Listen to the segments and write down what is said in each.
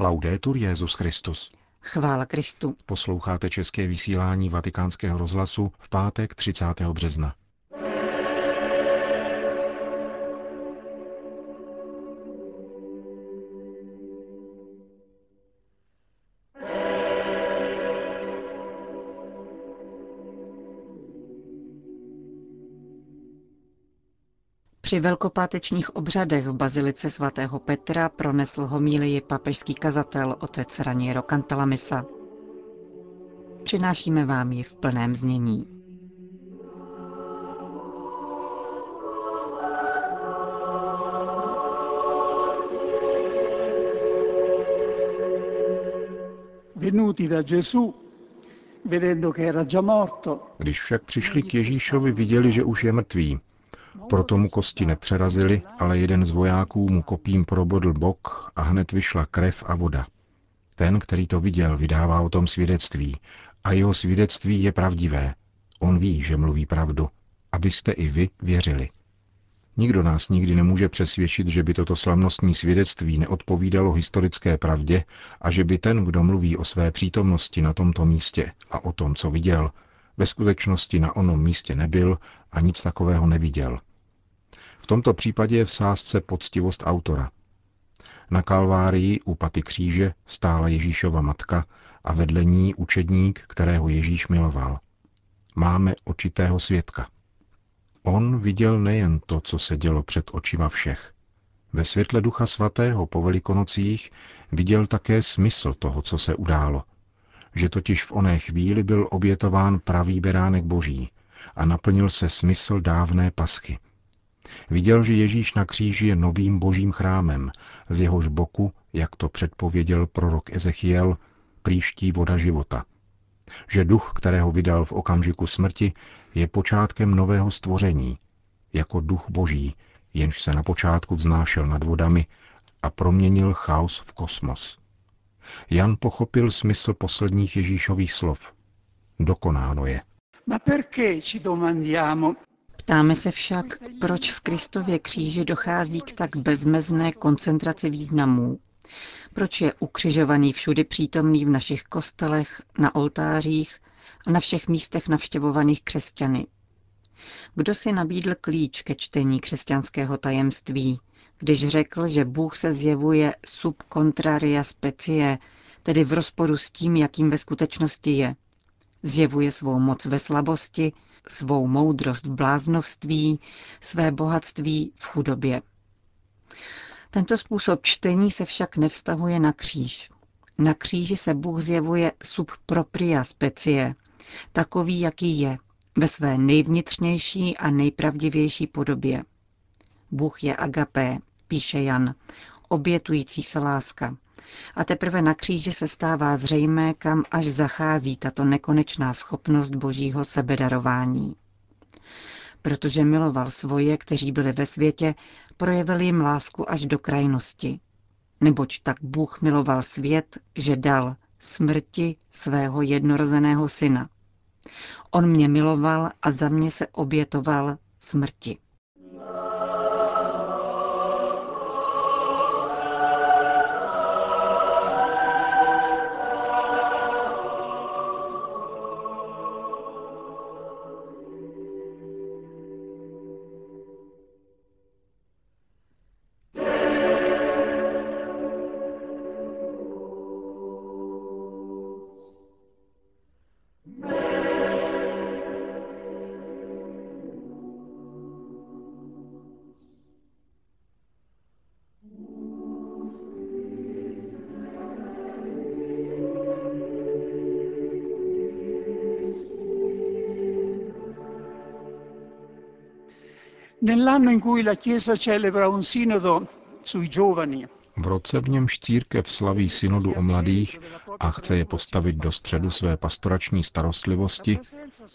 Laudetur Jezus Christus. Chvála Kristu. Posloucháte české vysílání Vatikánského rozhlasu v pátek 30. března. Při velkopátečních obřadech v bazilice svatého Petra pronesl homílii papežský kazatel otec Raniero Cantalamessa. Přinášíme vám ji v plném znění. Venuti da Gesù, vedendo che era già morto, Když však přišli k Ježíšovi, viděli, že už je mrtvý. Proto mu kosti nepřerazili, ale jeden z vojáků mu kopím probodl bok a hned vyšla krev a voda. Ten, který to viděl, vydává o tom svědectví a jeho svědectví je pravdivé. On ví, že mluví pravdu, abyste i vy věřili. Nikdo nás nikdy nemůže přesvědčit, že by toto slavnostní svědectví neodpovídalo historické pravdě a že by ten, kdo mluví o své přítomnosti na tomto místě a o tom, co viděl, ve skutečnosti na onom místě nebyl a nic takového neviděl. V tomto případě je v sázce poctivost autora. Na Kalvárii u paty kříže stála Ježíšova matka a vedle ní učedník, kterého Ježíš miloval. Máme očitého svědka. On viděl nejen to, co se dělo před očima všech. Ve světle Ducha Svatého po velikonocích viděl také smysl toho, co se událo. Že totiž v oné chvíli byl obětován pravý beránek boží a naplnil se smysl dávné paschy. Viděl, že Ježíš na kříži je novým božím chrámem, z jehož boku, jak to předpověděl prorok Ezechiel, příští voda života. Že duch, kterého vydal v okamžiku smrti, je počátkem nového stvoření, jako duch boží, jenž se na počátku vznášel nad vodami a proměnil chaos v kosmos. Jan pochopil smysl posledních Ježíšových slov. Dokonáno je. Ptáme se však, proč v Kristově kříži dochází k tak bezmezné koncentraci významů. Proč je ukřižovaný všudy přítomný v našich kostelech, na oltářích a na všech místech navštěvovaných křesťany. Kdo si nabídl klíč ke čtení křesťanského tajemství, když řekl, že Bůh se zjevuje sub contraria specie, tedy v rozporu s tím, jakým ve skutečnosti je. Zjevuje svou moc ve slabosti, svou moudrost v bláznovství, své bohatství v chudobě. Tento způsob čtení se však nevztahuje na kříž. Na kříži se Bůh zjevuje sub propria specie, takový, jaký je, ve své nejvnitřnější a nejpravdivější podobě. Bůh je agapé, píše Jan, obětující se láska. A teprve na kříži se stává zřejmé, kam až zachází tato nekonečná schopnost božího sebedarování. Protože miloval svoje, kteří byli ve světě, projevil jim lásku až do krajnosti. Neboť tak Bůh miloval svět, že dal smrti svého jednorozeného syna. On mě miloval a za mě se obětoval smrti. Nell'anno in cui la Chiesa celebra un sinodo sui giovani, V roce v němž církev slaví synodu o mladých a chce je postavit do středu své pastorační starostlivosti,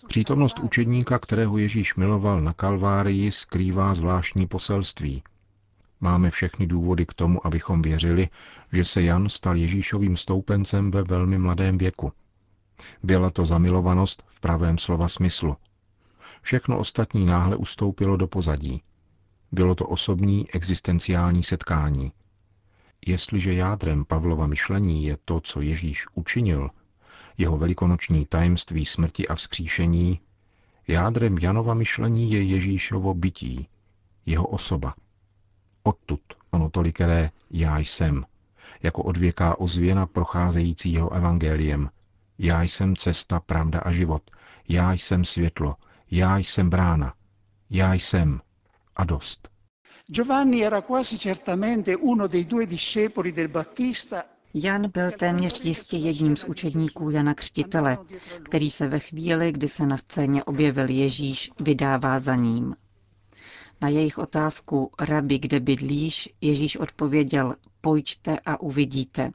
přítomnost učedníka, kterého Ježíš miloval na Kalvárii, skrývá zvláštní poselství. Máme všechny důvody k tomu, abychom věřili, že se Jan stal Ježíšovým stoupencem ve velmi mladém věku. Byla to zamilovanost v pravém slova smyslu. Všechno ostatní náhle ustoupilo do pozadí. Bylo to osobní existenciální setkání. Jestliže jádrem Pavlova myšlení je to, co Ježíš učinil, jeho velikonoční tajemství smrti a vzkříšení, jádrem Janova myšlení je Ježíšovo bytí, jeho osoba. Odtud ono tolikeré já jsem, jako odvěká ozvěna procházejícího evangeliem. Já jsem cesta, pravda a život. Já jsem světlo. Já jsem brána. Já jsem. A dost. Giovanni era quasi certamente uno dei due discepoli del Battista Jan byl téměř jistě jedním z učedníků Jana Křtitele, který se ve chvíli, kdy se na scéně objevil Ježíš, vydává za ním. Na jejich otázku, rabi, kde bydlíš, Ježíš odpověděl, pojďte a uvidíte.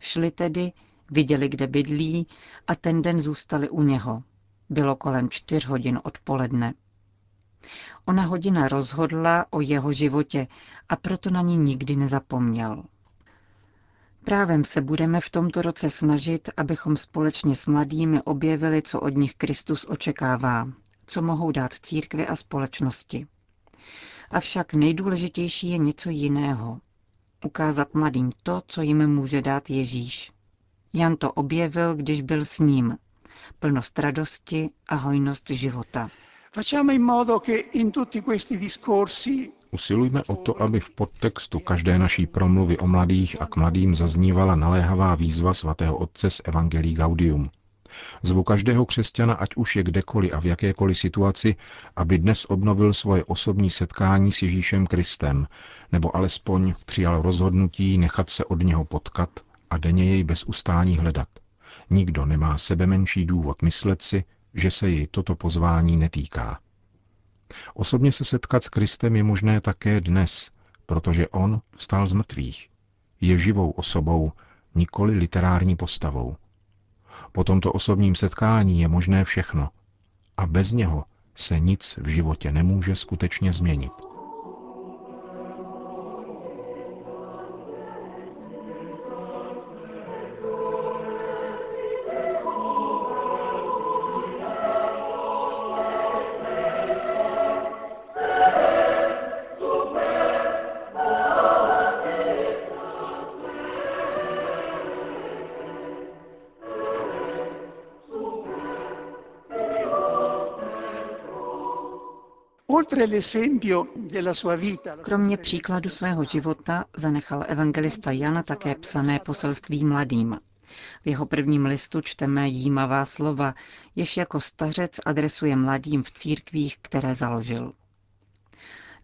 Šli tedy, viděli, kde bydlí a ten den zůstali u něho. Bylo kolem čtyř hodin odpoledne. Ona hodina rozhodla o jeho životě a proto na ní nikdy nezapomněl. Právem se budeme v tomto roce snažit, abychom společně s mladými objevili, co od nich Kristus očekává, co mohou dát církvi a společnosti. Avšak nejdůležitější je něco jiného. Ukázat mladým to, co jim může dát Ježíš. Jan to objevil, když byl s ním. Plnost radosti a hojnost života. Facciamo in modo che in tutti questi discorsi Usilujme o to, aby v podtextu každé naší promluvy o mladých a k mladým zaznívala naléhavá výzva svatého otce z Evangelii Gaudium. Zvu každého křesťana, ať už je kdekoliv a v jakékoliv situaci, aby dnes obnovil svoje osobní setkání s Ježíšem Kristem, nebo alespoň přijal rozhodnutí nechat se od něho potkat a denně jej bez ustání hledat. Nikdo nemá sebe menší důvod myslet si, že se jej toto pozvání netýká. Osobně se setkat s Kristem je možné také dnes, protože on vstal z mrtvých. Je živou osobou, nikoli literární postavou. Po tomto osobním setkání je možné všechno. A bez něho se nic v životě nemůže skutečně změnit. Kromě příkladu svého života zanechal evangelista Jan také psané poselství mladým. V jeho prvním listu čteme jímavá slova, jež jako stařec adresuje mladým v církvích, které založil.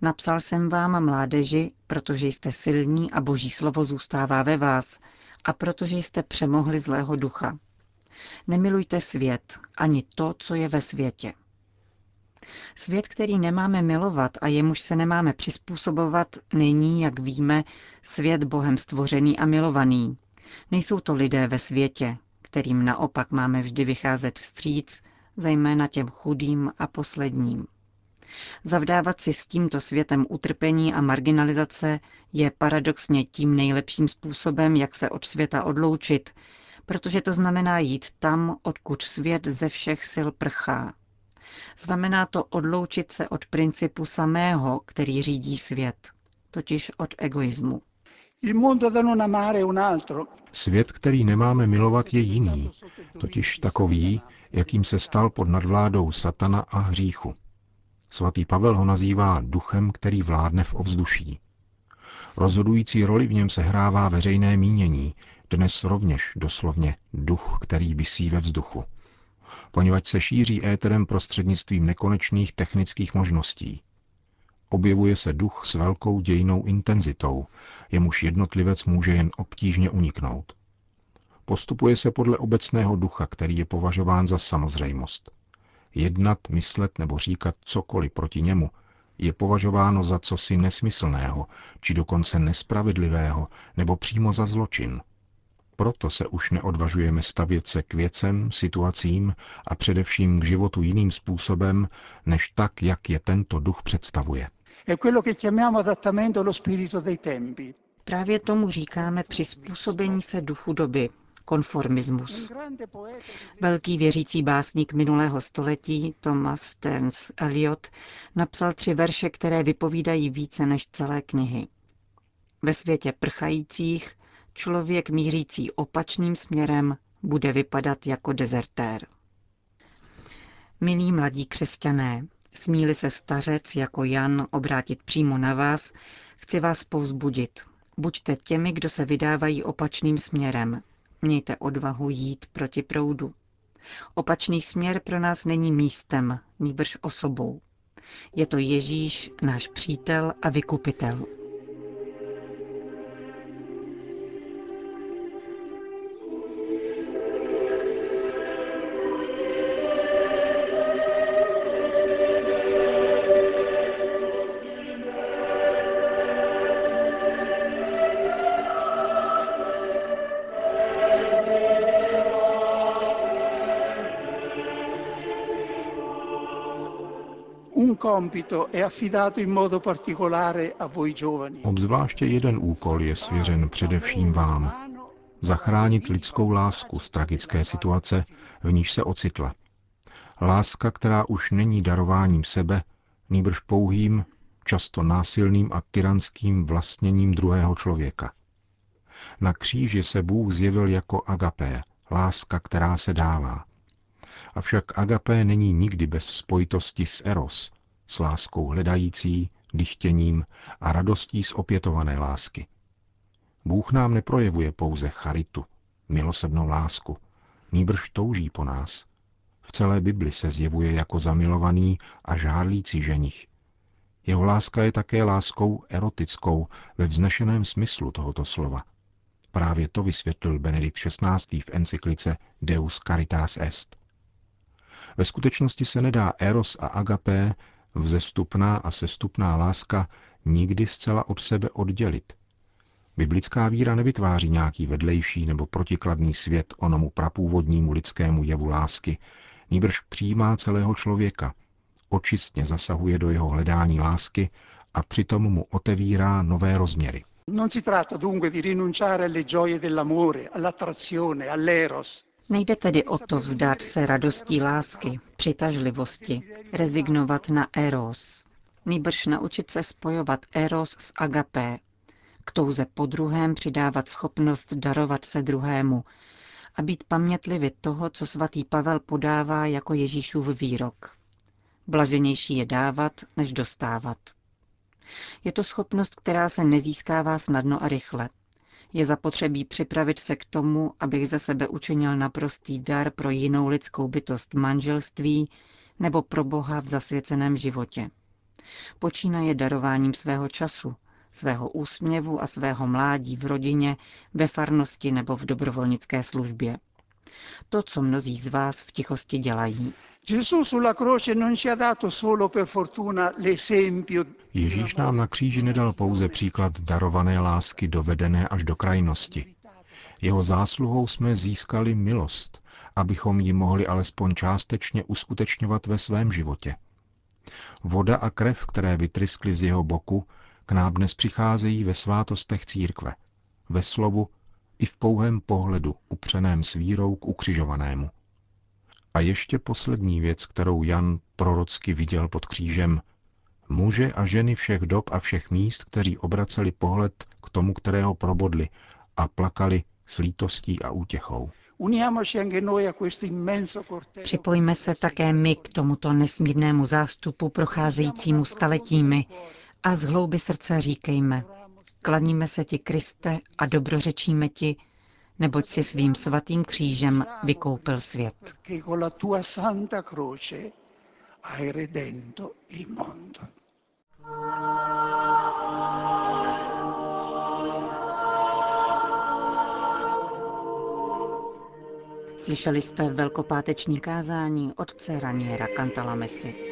Napsal jsem vám, mládeži, protože jste silní a boží slovo zůstává ve vás a protože jste přemohli zlého ducha. Nemilujte svět, ani to, co je ve světě. Svět, který nemáme milovat a jemuž se nemáme přizpůsobovat, není, jak víme, svět Bohem stvořený a milovaný. Nejsou to lidé ve světě, kterým naopak máme vždy vycházet vstříc, zejména těm chudým a posledním. Zavdávat si s tímto světem utrpení a marginalizace je paradoxně tím nejlepším způsobem, jak se od světa odloučit, protože to znamená jít tam, odkud svět ze všech sil prchá. Znamená to odloučit se od principu samého, který řídí svět, totiž od egoismu. Svět, který nemáme milovat, je jiný, totiž takový, jakým se stal pod nadvládou satana a hříchu. Svatý Pavel ho nazývá duchem, který vládne v ovzduší. Rozhodující roli v něm sehrává veřejné mínění, dnes rovněž doslovně duch, který visí ve vzduchu poněvadž se šíří éterem prostřednictvím nekonečných technických možností. Objevuje se duch s velkou dějnou intenzitou, jemuž jednotlivec může jen obtížně uniknout. Postupuje se podle obecného ducha, který je považován za samozřejmost. Jednat, myslet nebo říkat cokoliv proti němu je považováno za cosi nesmyslného, či dokonce nespravedlivého, nebo přímo za zločin – proto se už neodvažujeme stavět se k věcem, situacím a především k životu jiným způsobem, než tak, jak je tento duch představuje. Právě tomu říkáme přizpůsobení se duchu doby, konformismus. Velký věřící básník minulého století Thomas Stearns Eliot napsal tři verše, které vypovídají více než celé knihy. Ve světě prchajících člověk mířící opačným směrem bude vypadat jako dezertér. Milí mladí křesťané, smíli se stařec jako Jan obrátit přímo na vás, chci vás povzbudit. Buďte těmi, kdo se vydávají opačným směrem. Mějte odvahu jít proti proudu. Opačný směr pro nás není místem, nýbrž osobou. Je to Ježíš, náš přítel a vykupitel. Obzvláště jeden úkol je svěřen především vám. Zachránit lidskou lásku z tragické situace, v níž se ocitla. Láska, která už není darováním sebe, nýbrž pouhým, často násilným a tyranským vlastněním druhého člověka. Na kříži se Bůh zjevil jako agapé, láska, která se dává. Avšak agapé není nikdy bez spojitosti s eros, s láskou hledající, dychtěním a radostí z opětované lásky. Bůh nám neprojevuje pouze charitu, milosrdnou lásku, nýbrž touží po nás. V celé Bibli se zjevuje jako zamilovaný a žádlící ženich. Jeho láska je také láskou erotickou ve vznešeném smyslu tohoto slova. Právě to vysvětlil Benedikt XVI. v encyklice Deus Caritas Est. Ve skutečnosti se nedá eros a agapé, vzestupná a sestupná láska, nikdy zcela od sebe oddělit. Biblická víra nevytváří nějaký vedlejší nebo protikladný svět onomu prapůvodnímu lidskému jevu lásky, níbrž přijímá celého člověka, očistně zasahuje do jeho hledání lásky a přitom mu otevírá nové rozměry. Non si tratta dunque di rinunciare alle gioie dell'amore, all'attrazione, all'eros, Nejde tedy o to vzdát se radostí lásky, přitažlivosti, rezignovat na eros. Nýbrž naučit se spojovat eros s agapé. K touze po druhém přidávat schopnost darovat se druhému a být pamětlivi toho, co svatý Pavel podává jako Ježíšův výrok. Blaženější je dávat, než dostávat. Je to schopnost, která se nezískává snadno a rychle. Je zapotřebí připravit se k tomu, abych ze sebe učinil naprostý dar pro jinou lidskou bytost manželství nebo pro Boha v zasvěceném životě. Počínaje darováním svého času, svého úsměvu a svého mládí v rodině, ve farnosti nebo v dobrovolnické službě. To, co mnozí z vás v tichosti dělají. Ježíš nám na kříži nedal pouze příklad darované lásky dovedené až do krajnosti. Jeho zásluhou jsme získali milost, abychom ji mohli alespoň částečně uskutečňovat ve svém životě. Voda a krev, které vytryskly z jeho boku, k nám dnes přicházejí ve svátostech církve, ve slovu i v pouhém pohledu upřeném s vírou k ukřižovanému. A ještě poslední věc, kterou Jan prorocky viděl pod křížem. Muže a ženy všech dob a všech míst, kteří obraceli pohled k tomu, kterého probodli a plakali s lítostí a útěchou. Připojme se také my k tomuto nesmírnému zástupu procházejícímu staletími a z hlouby srdce říkejme, klaníme se ti, Kriste, a dobrořečíme ti, neboť si svým svatým křížem vykoupil svět. Slyšeli jste velkopáteční kázání otce Raniera Cantalamesi.